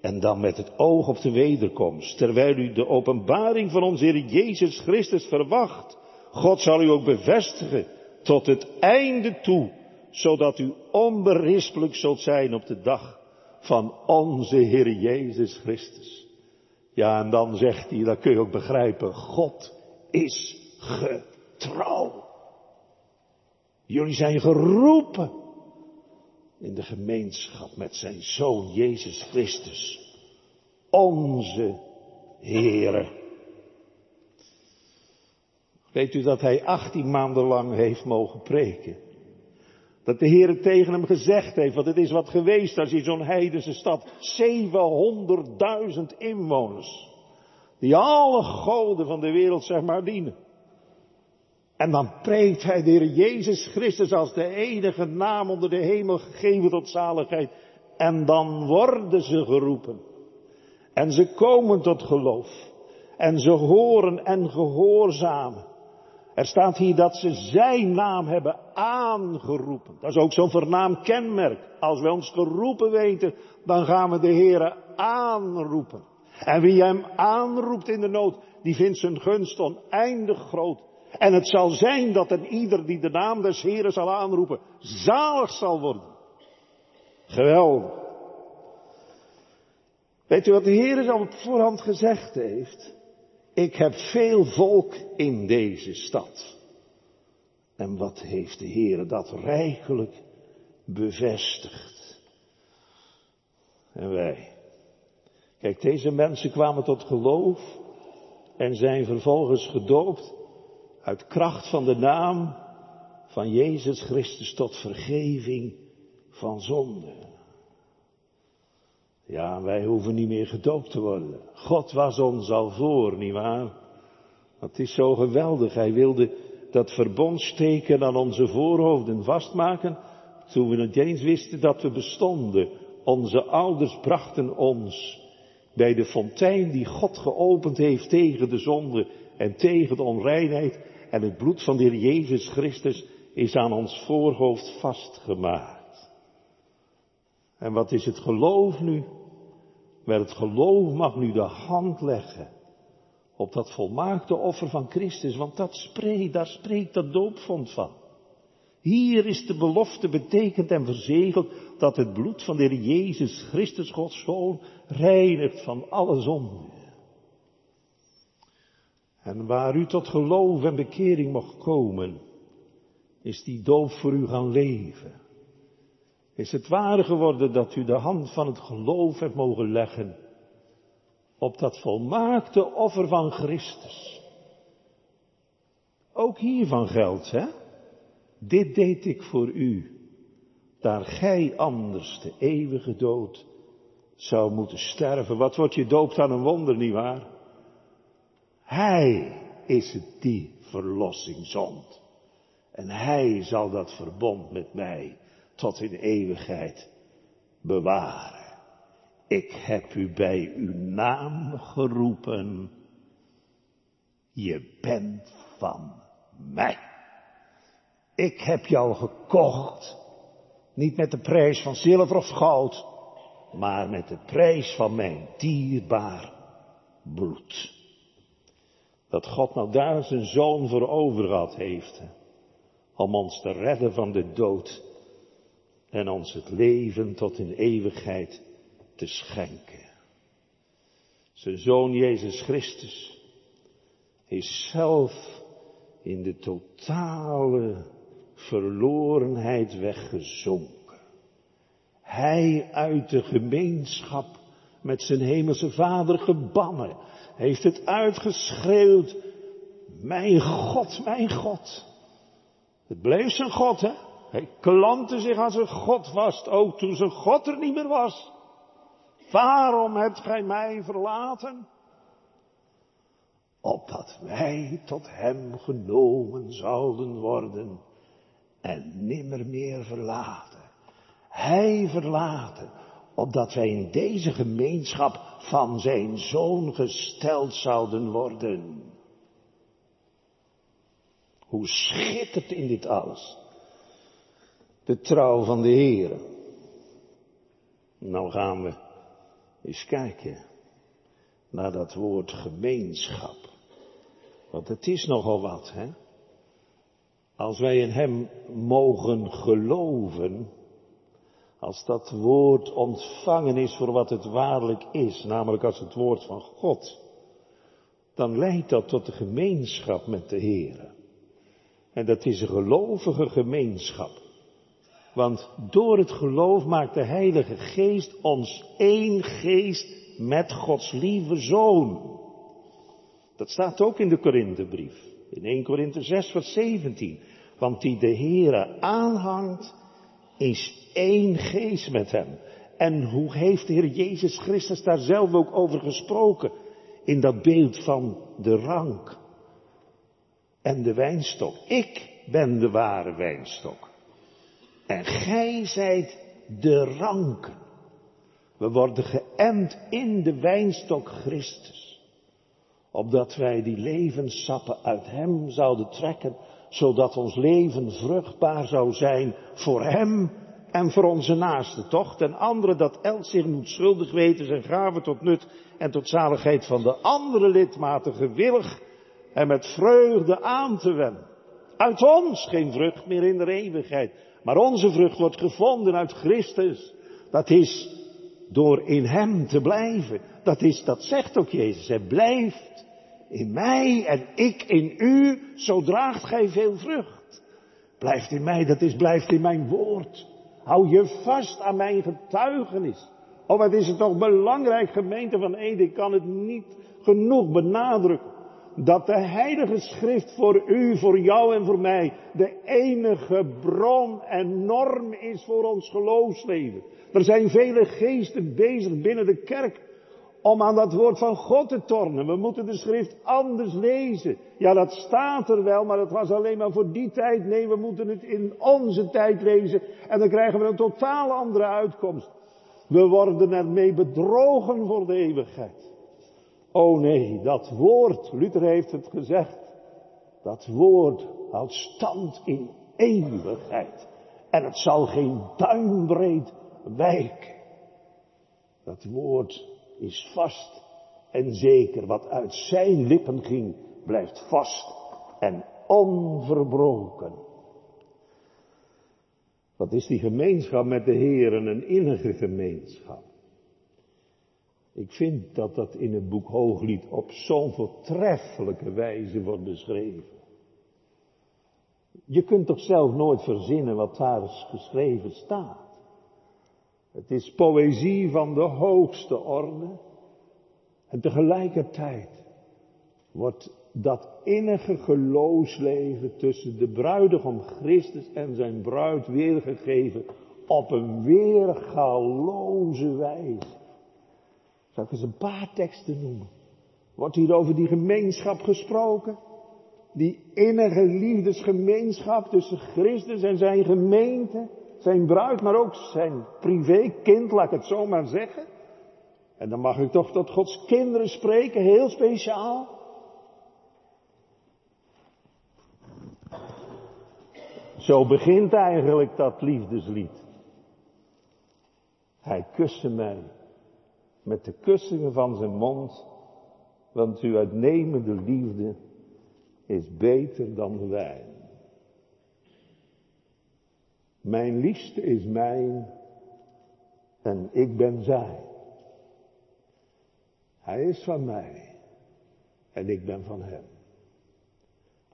En dan met het oog op de wederkomst, terwijl u de openbaring van onze Heer Jezus Christus verwacht. God zal u ook bevestigen tot het einde toe, zodat u onberispelijk zult zijn op de dag van onze Heer Jezus Christus. Ja, en dan zegt hij, dat kun je ook begrijpen, God is getrouw. Jullie zijn geroepen in de gemeenschap met zijn Zoon Jezus Christus, onze Heere. Weet u dat hij 18 maanden lang heeft mogen preken? Dat de Heere tegen hem gezegd heeft, want het is wat geweest als in zo'n heidense stad 700.000 inwoners, die alle goden van de wereld zeg maar dienen. En dan preekt hij de Heer Jezus Christus als de enige naam onder de hemel gegeven tot zaligheid. En dan worden ze geroepen. En ze komen tot geloof. En ze horen en gehoorzamen. Er staat hier dat ze zijn naam hebben aangeroepen. Dat is ook zo'n vernaam kenmerk. Als we ons geroepen weten, dan gaan we de Heer aanroepen. En wie hem aanroept in de nood, die vindt zijn gunst oneindig groot. En het zal zijn dat een ieder die de naam des Heren zal aanroepen, zalig zal worden. Geweldig. Weet u wat de Heer al op voorhand gezegd heeft? Ik heb veel volk in deze stad. En wat heeft de Heer dat rijkelijk bevestigd? En wij. Kijk, deze mensen kwamen tot geloof en zijn vervolgens gedoopt uit kracht van de naam van Jezus Christus tot vergeving van zonde. Ja, wij hoeven niet meer gedoopt te worden. God was ons al voor, nietwaar? Het is zo geweldig. Hij wilde dat verbondsteken aan onze voorhoofden vastmaken, toen we nog eens wisten dat we bestonden. Onze ouders brachten ons bij de fontein die God geopend heeft tegen de zonde en tegen de onreinheid. En het bloed van de Heer Jezus Christus is aan ons voorhoofd vastgemaakt. En wat is het geloof nu? Wel, het geloof mag nu de hand leggen op dat volmaakte offer van Christus, want dat spreekt, daar spreekt dat doopvond van. Hier is de belofte betekend en verzegeld dat het bloed van de Heer Jezus Christus, Gods Zoon, reinigt van alle zonde. En waar u tot geloof en bekering mocht komen, is die doop voor u gaan leven. Is het waar geworden dat u de hand van het geloof hebt mogen leggen op dat volmaakte offer van Christus? Ook hiervan geldt, hè? Dit deed ik voor u, daar gij anders de eeuwige dood zou moeten sterven. Wat wordt je doop dan een wonder, nietwaar? Hij is het die verlossing zond. En hij zal dat verbond met mij tot in eeuwigheid bewaren. Ik heb u bij uw naam geroepen. Je bent van mij. Ik heb jou gekocht. Niet met de prijs van zilver of goud, maar met de prijs van mijn dierbaar bloed. Dat God nou daar zijn zoon voor over heeft. Om ons te redden van de dood. En ons het leven tot in eeuwigheid te schenken. Zijn zoon Jezus Christus is zelf in de totale verlorenheid weggezonken. Hij uit de gemeenschap met zijn hemelse vader gebannen, heeft het uitgeschreeuwd, mijn God, mijn God. Het bleef zijn God, hè? Hij klampte zich aan zijn God vast, ook toen zijn God er niet meer was. Waarom hebt gij mij verlaten? Opdat wij tot hem genomen zouden worden en nimmer meer verlaten. Hij verlaten, opdat wij in deze gemeenschap van zijn zoon gesteld zouden worden. Hoe schittert in dit alles de trouw van de Heer. Nou gaan we eens kijken naar dat woord gemeenschap. Want het is nogal wat, hè? Als wij in Hem mogen geloven, als dat woord ontvangen is voor wat het waarlijk is, namelijk als het woord van God, dan leidt dat tot de gemeenschap met de Heer. En dat is een gelovige gemeenschap. Want door het geloof maakt de Heilige Geest ons één geest met Gods lieve Zoon. Dat staat ook in de Korinthebrief. In 1 Korinthe 6 vers 17. Want die de Heere aanhangt, is één geest met hem. En hoe heeft de Heer Jezus Christus daar zelf ook over gesproken? In dat beeld van de rank en de wijnstok. Ik ben de ware wijnstok. En gij zijt de ranken. We worden geënt in de wijnstok Christus. Opdat wij die levenssappen uit Hem zouden trekken zodat ons leven vruchtbaar zou zijn voor Hem en voor onze naasten, toch? Ten andere dat elk zich moet schuldig weten zijn gaven tot nut en tot zaligheid van de andere lidmaten gewillig en met vreugde aan te wenden. Uit ons geen vrucht meer in de eeuwigheid, maar onze vrucht wordt gevonden uit Christus. Dat is door in Hem te blijven. Dat is, dat zegt ook Jezus. Hij blijft in mij en ik in u, zo draagt gij veel vrucht. Blijft in mij, dat is blijft in mijn woord. Hou je vast aan mijn getuigenis. Oh, wat is het toch belangrijk, gemeente van Ede, ik kan het niet genoeg benadrukken. Dat de Heilige Schrift voor u, voor jou en voor mij de enige bron en norm is voor ons geloofsleven. Er zijn vele geesten bezig binnen de kerk om aan dat woord van God te tornen. We moeten de schrift anders lezen. Ja, dat staat er wel, maar dat was alleen maar voor die tijd. Nee, we moeten het in onze tijd lezen en dan krijgen we een totaal andere uitkomst. We worden ermee bedrogen voor de eeuwigheid. Oh nee, dat woord, Luther heeft het gezegd. Dat woord houdt stand in eeuwigheid. En het zal geen duimbreed wijken. Dat woord is vast en zeker. Wat uit zijn lippen ging, blijft vast en onverbroken. Wat is die gemeenschap met de Heer een innige gemeenschap? Ik vind dat dat in het boek Hooglied op zo'n voortreffelijke wijze wordt beschreven. Je kunt toch zelf nooit verzinnen wat daar geschreven staat. Het is poëzie van de hoogste orde. En tegelijkertijd wordt dat innige geloofsleven tussen de bruidegom Christus en zijn bruid weergegeven op een weergaloze wijze. Zal ik eens een paar teksten noemen? Wordt hier over die gemeenschap gesproken? Die innige liefdesgemeenschap tussen Christus en zijn gemeente, zijn bruid, maar ook zijn privékind, laat ik het zo maar zeggen. En dan mag ik toch tot Gods kinderen spreken, heel speciaal. Zo begint eigenlijk dat liefdeslied. Hij kuste mij met de kussingen van zijn mond, want uw uitnemende liefde is beter dan wijn. Mijn liefste is mijn en ik ben zij. Hij is van mij en ik ben van hem.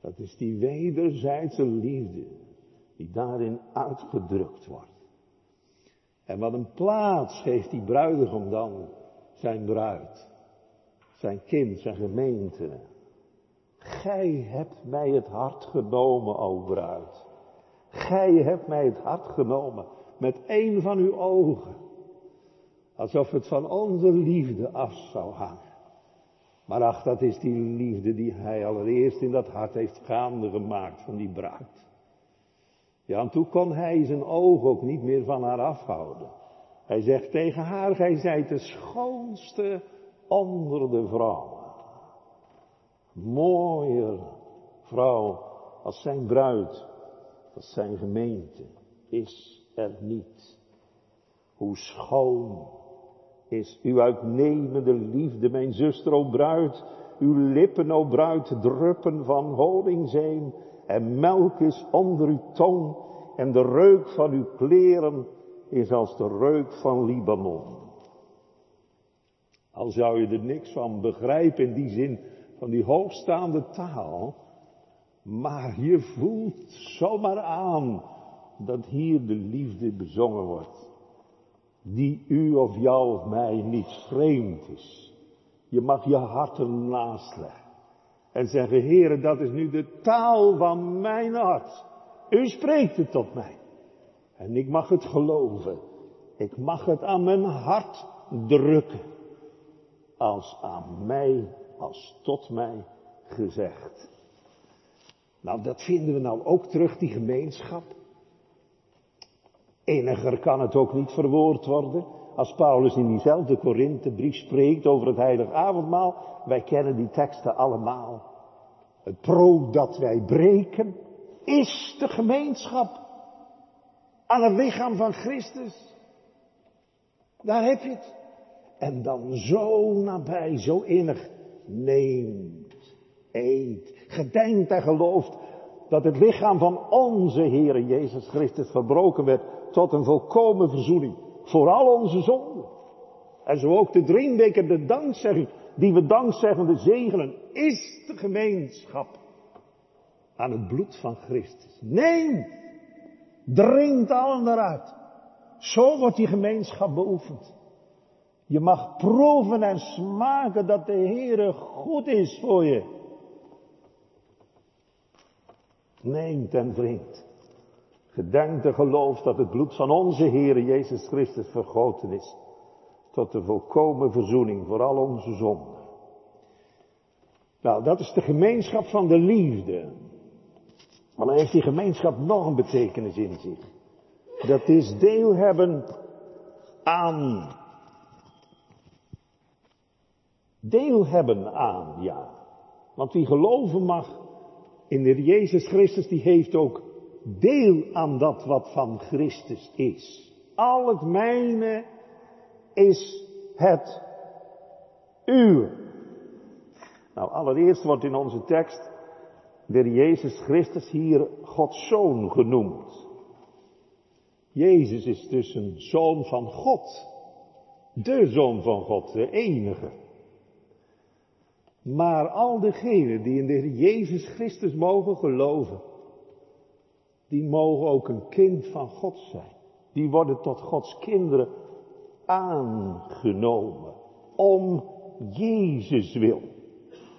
Dat is die wederzijdse liefde die daarin uitgedrukt wordt. En wat een plaats geeft die bruidegom dan zijn bruid, zijn kind, zijn gemeente. Gij hebt mij het hart genomen, o bruid. Gij hebt mij het hart genomen met een van uw ogen. Alsof het van onze liefde af zou hangen. Maar ach, dat is die liefde die hij allereerst in dat hart heeft gaande gemaakt van die bruid. Ja, en toen kon hij zijn oog ook niet meer van haar afhouden. Hij zegt tegen haar, gij zijt de schoonste onder de vrouwen. Mooier vrouw als zijn bruid, als zijn gemeente, is er niet. Hoe schoon is uw uitnemende liefde, mijn zuster, o bruid, uw lippen, o bruid, druppen van honingzeem, en melk is onder uw tong, en de reuk van uw kleren is als de reuk van Libanon. Al zou je er niks van begrijpen in die zin van die hoogstaande taal, maar je voelt zomaar aan dat hier de liefde bezongen wordt, die u of jou of mij niet vreemd is. Je mag je hart ernaast en zeggen, heren, dat is nu de taal van mijn hart. U spreekt het tot mij. En ik mag het geloven. Ik mag het aan mijn hart drukken. Als aan mij, als tot mij gezegd. Nou, dat vinden we nou ook terug, die gemeenschap. Eniger kan het ook niet verwoord worden. Als Paulus in diezelfde Korinthebrief spreekt over het heilige avondmaal. Wij kennen die teksten allemaal. Het brood dat wij breken is de gemeenschap aan het lichaam van Christus. Daar heb je het. En dan zo nabij, zo innig. Neemt, eet, gedenkt en gelooft dat het lichaam van onze Heere Jezus Christus verbroken werd tot een volkomen verzoening voor al onze zonden. En zo ook de drinkbeker, de dankzegging, die we dankzeggende zegenen, is de gemeenschap aan het bloed van Christus. Neem, dringt allen eruit. Zo wordt die gemeenschap beoefend. Je mag proeven en smaken dat de Heere goed is voor je. Neemt en drinkt. Gedenkt en gelooft dat het bloed van onze Heere Jezus Christus vergoten is. Tot de volkomen verzoening voor al onze zonden. Nou, dat is de gemeenschap van de liefde. Maar dan heeft die gemeenschap nog een betekenis in zich. Dat is deel hebben aan. Deel hebben aan, ja. Want wie geloven mag in de Jezus Christus, die heeft ook deel aan dat wat van Christus is. Al het mijne is het uw. Nou, allereerst wordt in onze tekst de Jezus Christus hier Gods Zoon genoemd. Jezus is dus een Zoon van God. De Zoon van God, de enige. Maar al degenen die in de Jezus Christus mogen geloven, die mogen ook een kind van God zijn. Die worden tot Gods kinderen aangenomen. Om Jezus wil.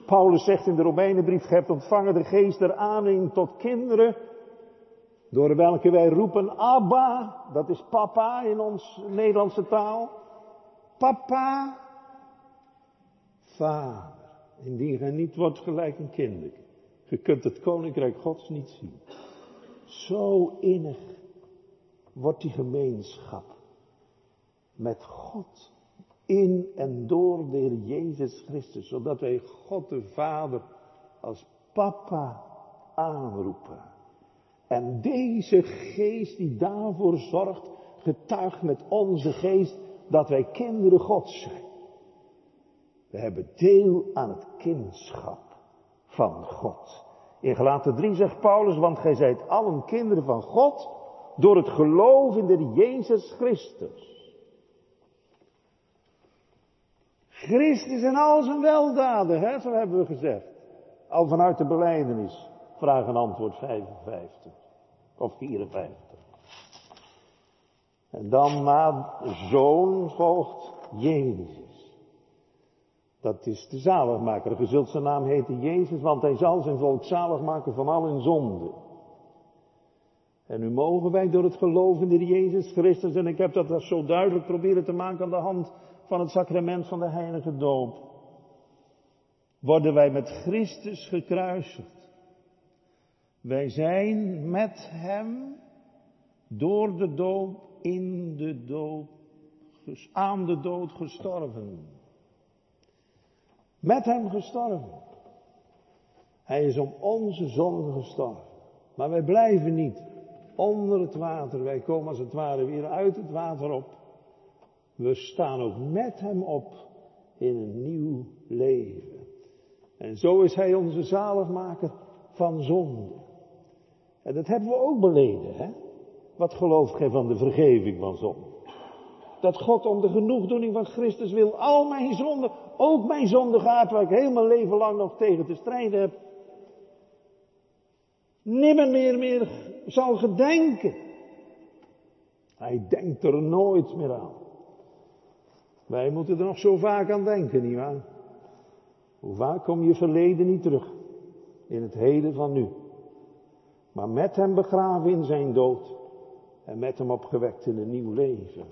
Paulus zegt in de Romeinenbrief, ge hebt ontvangen de geest der aaning tot kinderen, door welke wij roepen Abba, dat is papa in ons Nederlandse taal. Papa, vader. Indien gij niet wordt gelijk een kind. Je kunt het koninkrijk gods niet zien. Zo innig wordt die gemeenschap met God in en door de Heer Jezus Christus, zodat wij God de Vader als papa aanroepen. En deze geest die daarvoor zorgt, getuigt met onze geest dat wij kinderen Gods zijn. We hebben deel aan het kindschap van God. In Galaten 3 zegt Paulus, want gij zijt allen kinderen van God door het geloof in de Jezus Christus. Christus en al zijn weldaden, hè, zo hebben we gezegd. Al vanuit de beleidenis. Vraag en antwoord 55. Of 54. En dan na zoon volgt Jezus. Dat is de zaligmaker. Je zult zijn naam heten Jezus, want hij zal zijn volk zalig maken van al hun zonde. En nu mogen wij door het geloof in de Jezus Christus, en ik heb dat zo duidelijk proberen te maken aan de hand van het sacrament van de heilige doop, worden wij met Christus gekruisigd. Wij zijn met Hem door de doop in de doop, aan de dood gestorven. Met Hem gestorven. Hij is om onze zonde gestorven. Maar wij blijven niet onder het water. Wij komen als het ware weer uit het water op. We staan ook met Hem op in een nieuw leven. En zo is Hij onze zaligmaker van zonde. En dat hebben we ook beleden, hè? Wat gelooft gij van de vergeving van zonde? Dat God om de genoegdoening van Christus wil al mijn zonden, ook mijn zonde gaat, waar ik heel mijn leven lang nog tegen te strijden heb, nimmer meer, meer zal gedenken. Hij denkt er nooit meer aan. Wij moeten er nog zo vaak aan denken, nietwaar? Hoe vaak kom je verleden niet terug in het heden van nu. Maar met hem begraven in zijn dood en met hem opgewekt in een nieuw leven.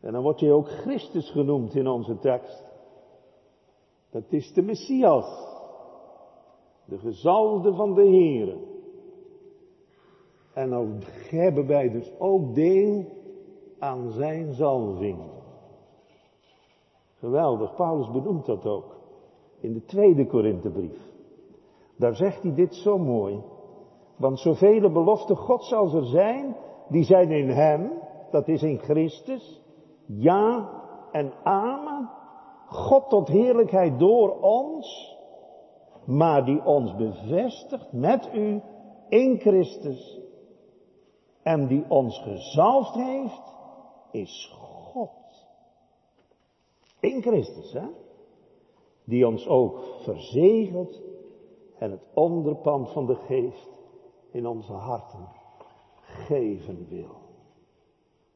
En dan wordt hij ook Christus genoemd in onze tekst. Dat is de Messias. De gezalde van de Heer. En dan hebben wij dus ook deel aan zijn zalving. Geweldig, Paulus benoemt dat ook in de tweede Korinthebrief. Daar zegt hij dit zo mooi. Want zoveel beloften Gods als er zijn, die zijn in Hem, dat is in Christus, ja en amen. God tot heerlijkheid door ons, maar die ons bevestigt met u in Christus en die ons gezalfd heeft is God. In Christus, hè? Die ons ook verzegelt en het onderpand van de geest in onze harten geven wil.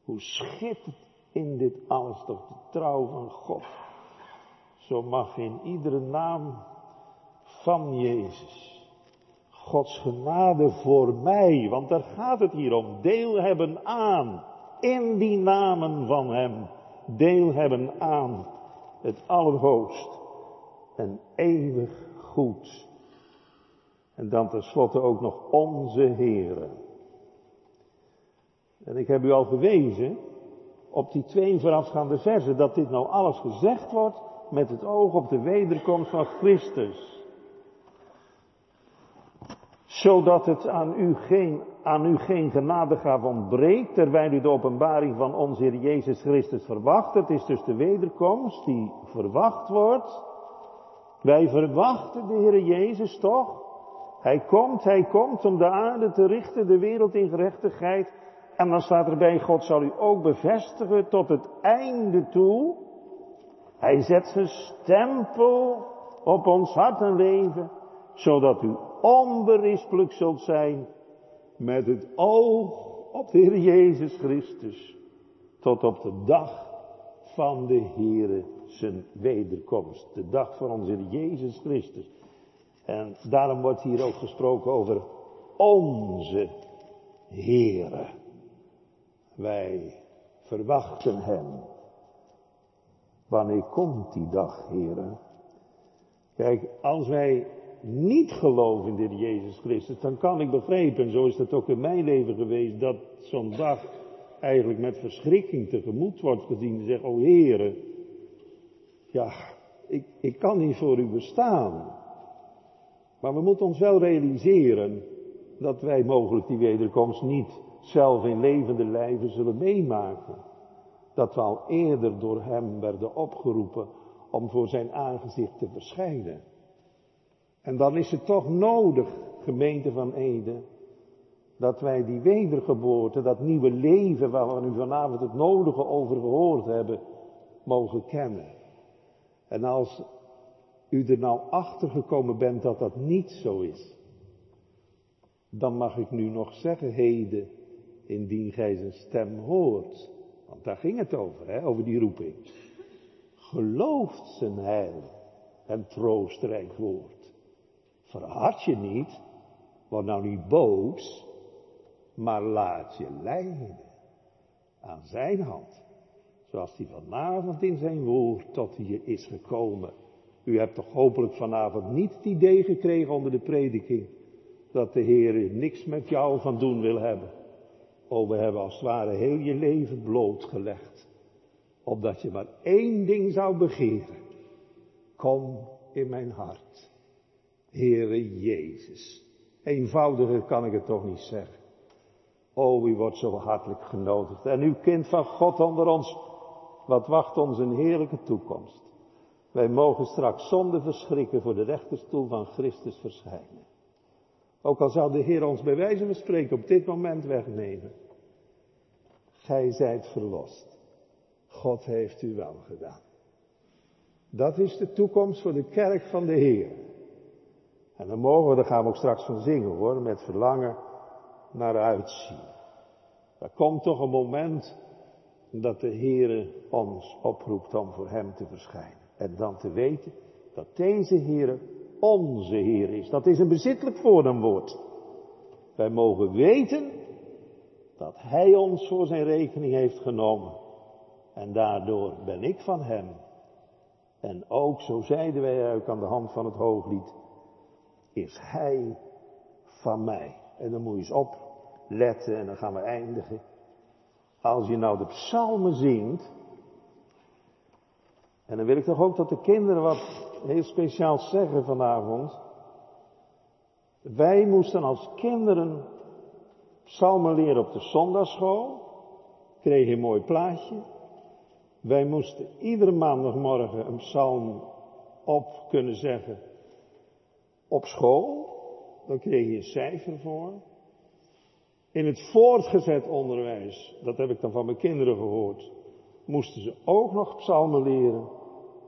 Hoe schittert in dit alles toch de trouw van God. Zo mag in iedere naam van Jezus Gods genade voor mij, want daar gaat het hier om, deel hebben aan in die namen van Hem deel hebben aan het Allerhoogst en eeuwig goed. En dan tenslotte ook nog onze Heere. En ik heb u al gewezen op die twee voorafgaande versen dat dit nou alles gezegd wordt met het oog op de wederkomst van Christus. zodat het aan u geen, aan u geen ontbreekt, terwijl u de openbaring van onze Heer Jezus Christus verwacht. Het is dus de wederkomst die verwacht wordt. Wij verwachten de Heer Jezus toch? Hij komt, hij komt om de aarde te richten, de wereld in gerechtigheid. En dan staat erbij, God zal u ook bevestigen tot het einde toe. Hij zet zijn stempel op ons hart en leven, zodat u onberispelijk zult zijn met het oog op de Heer Jezus Christus, tot op de dag van de Heere zijn wederkomst, de dag van onze Heer Jezus Christus. En daarom wordt hier ook gesproken over onze Heere. Wij verwachten Hem. Wanneer komt die dag, Heere? Kijk, als wij niet geloven in de Jezus Christus, dan kan ik begrijpen, en zo is dat ook in mijn leven geweest, dat zo'n dag eigenlijk met verschrikking tegemoet wordt gezien. Te zeggen, oh Heere, ja, ik, ik kan niet voor u bestaan. Maar we moeten ons wel realiseren dat wij mogelijk die wederkomst niet zelf in levende lijven zullen meemaken. Dat we al eerder door Hem werden opgeroepen om voor Zijn aangezicht te verschijnen. En dan is het toch nodig, gemeente van Ede, dat wij die wedergeboorte, dat nieuwe leven waar we vanavond het nodige over gehoord hebben, mogen kennen. En als u er nou achter gekomen bent dat dat niet zo is, dan mag ik nu nog zeggen, heden, indien gij zijn stem hoort. Want daar ging het over, hè, over die roeping. Gelooft zijn heil en troostrijk woord. Verhard je niet, word nou niet boos, maar laat je leiden aan zijn hand. Zoals hij vanavond in zijn woord tot je is gekomen. U hebt toch hopelijk vanavond niet het idee gekregen onder de prediking dat de Heer niks met jou van doen wil hebben. Oh, we hebben als het ware heel je leven blootgelegd. Opdat je maar één ding zou begeren. Kom in mijn hart. Heere Jezus. Eenvoudiger kan ik het toch niet zeggen. Oh, u wordt zo hartelijk genodigd. En uw kind van God onder ons, wat wacht ons een heerlijke toekomst. Wij mogen straks zonder verschrikken voor de rechterstoel van Christus verschijnen. Ook al zou de Heer ons bij wijze van spreken op dit moment wegnemen. Gij zijt verlost. God heeft u wel gedaan. Dat is de toekomst voor de kerk van de Heer. En dan mogen we, daar gaan we ook straks van zingen hoor, met verlangen naar uitzien. Er komt toch een moment dat de Heer ons oproept om voor Hem te verschijnen. En dan te weten dat deze Heer onze Heer is. Dat is een bezittelijk voornaamwoord. Wij mogen weten dat Hij ons voor zijn rekening heeft genomen. En daardoor ben ik van Hem. En ook, zo zeiden wij ook aan de hand van het hooglied, is Hij van mij. En dan moet je eens opletten en dan gaan we eindigen. Als je nou de psalmen zingt, en dan wil ik toch ook dat de kinderen wat heel speciaal zeggen vanavond. Wij moesten als kinderen psalmen leren op de zondagschool. Kregen een mooi plaatje. Wij moesten iedere maandagmorgen een psalm op kunnen zeggen op school. Dan kreeg je een cijfer voor. In het voortgezet onderwijs, dat heb ik dan van mijn kinderen gehoord, moesten ze ook nog psalmen leren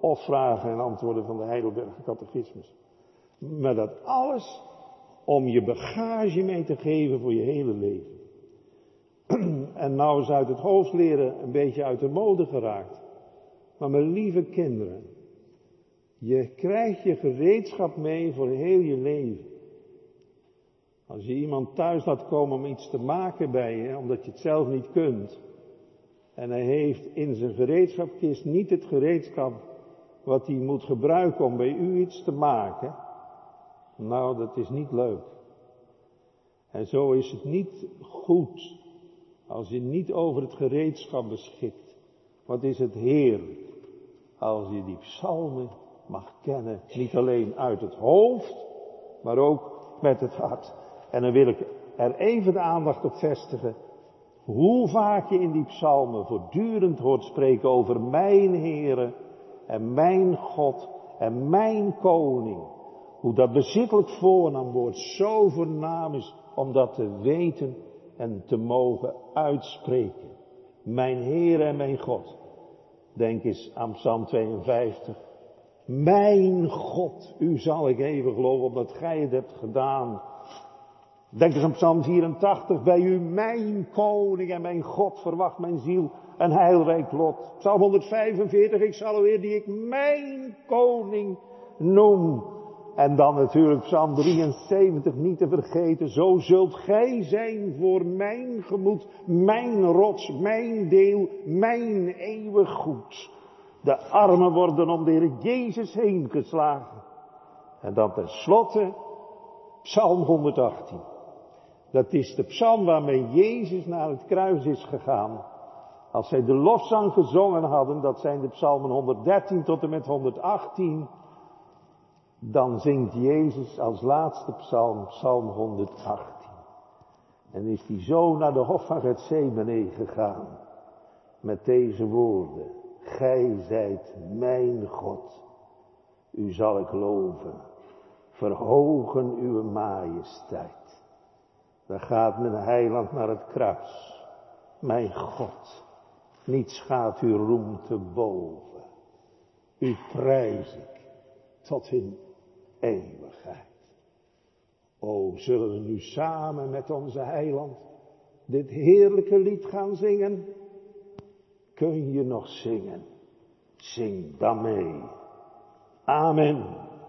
of vragen en antwoorden van de Heidelberger catechismus. Maar dat alles om je bagage mee te geven voor je hele leven. en nou is uit het hoofd leren een beetje uit de mode geraakt. Maar mijn lieve kinderen, je krijgt je gereedschap mee voor heel je leven. Als je iemand thuis laat komen om iets te maken bij je, omdat je het zelf niet kunt. En hij heeft in zijn gereedschapkist niet het gereedschap wat hij moet gebruiken om bij u iets te maken. Nou, dat is niet leuk. En zo is het niet goed als je niet over het gereedschap beschikt. Wat is het heerlijk als je die psalmen mag kennen, niet alleen uit het hoofd, maar ook met het hart. En dan wil ik er even de aandacht op vestigen. Hoe vaak je in die psalmen voortdurend hoort spreken over mijn Heere en mijn God en mijn Koning. Hoe dat bezittelijk voornaamwoord zo voornaam is om dat te weten en te mogen uitspreken. Mijn Heer en mijn God. Denk eens aan Psalm 52. Mijn God, u zal ik even geloven omdat gij het hebt gedaan. Denk eens aan Psalm 84. Bij u mijn koning en mijn God verwacht mijn ziel een heilrijk lot. Psalm 145. Ik zal weer die ik mijn koning noem. En dan natuurlijk Psalm 73 niet te vergeten. Zo zult gij zijn voor mijn gemoed, mijn rots, mijn deel, mijn eeuwig goed. De armen worden om de Heer Jezus heen geslagen. En dan tenslotte Psalm 118. Dat is de psalm waarmee Jezus naar het kruis is gegaan. Als zij de lofzang gezongen hadden, dat zijn de psalmen 113 tot en met 118 dan zingt Jezus als laatste psalm, psalm 118. En is hij zo naar de hof van Gethsemane gegaan, met deze woorden. Gij zijt mijn God, u zal ik loven, verhogen uw majesteit. Dan gaat mijn heiland naar het kruis. Mijn God, niets gaat uw roem te boven. U prijs ik tot in eeuwigheid. O, zullen we nu samen met onze heiland dit heerlijke lied gaan zingen? Kun je nog zingen? Zing dan mee. Amen.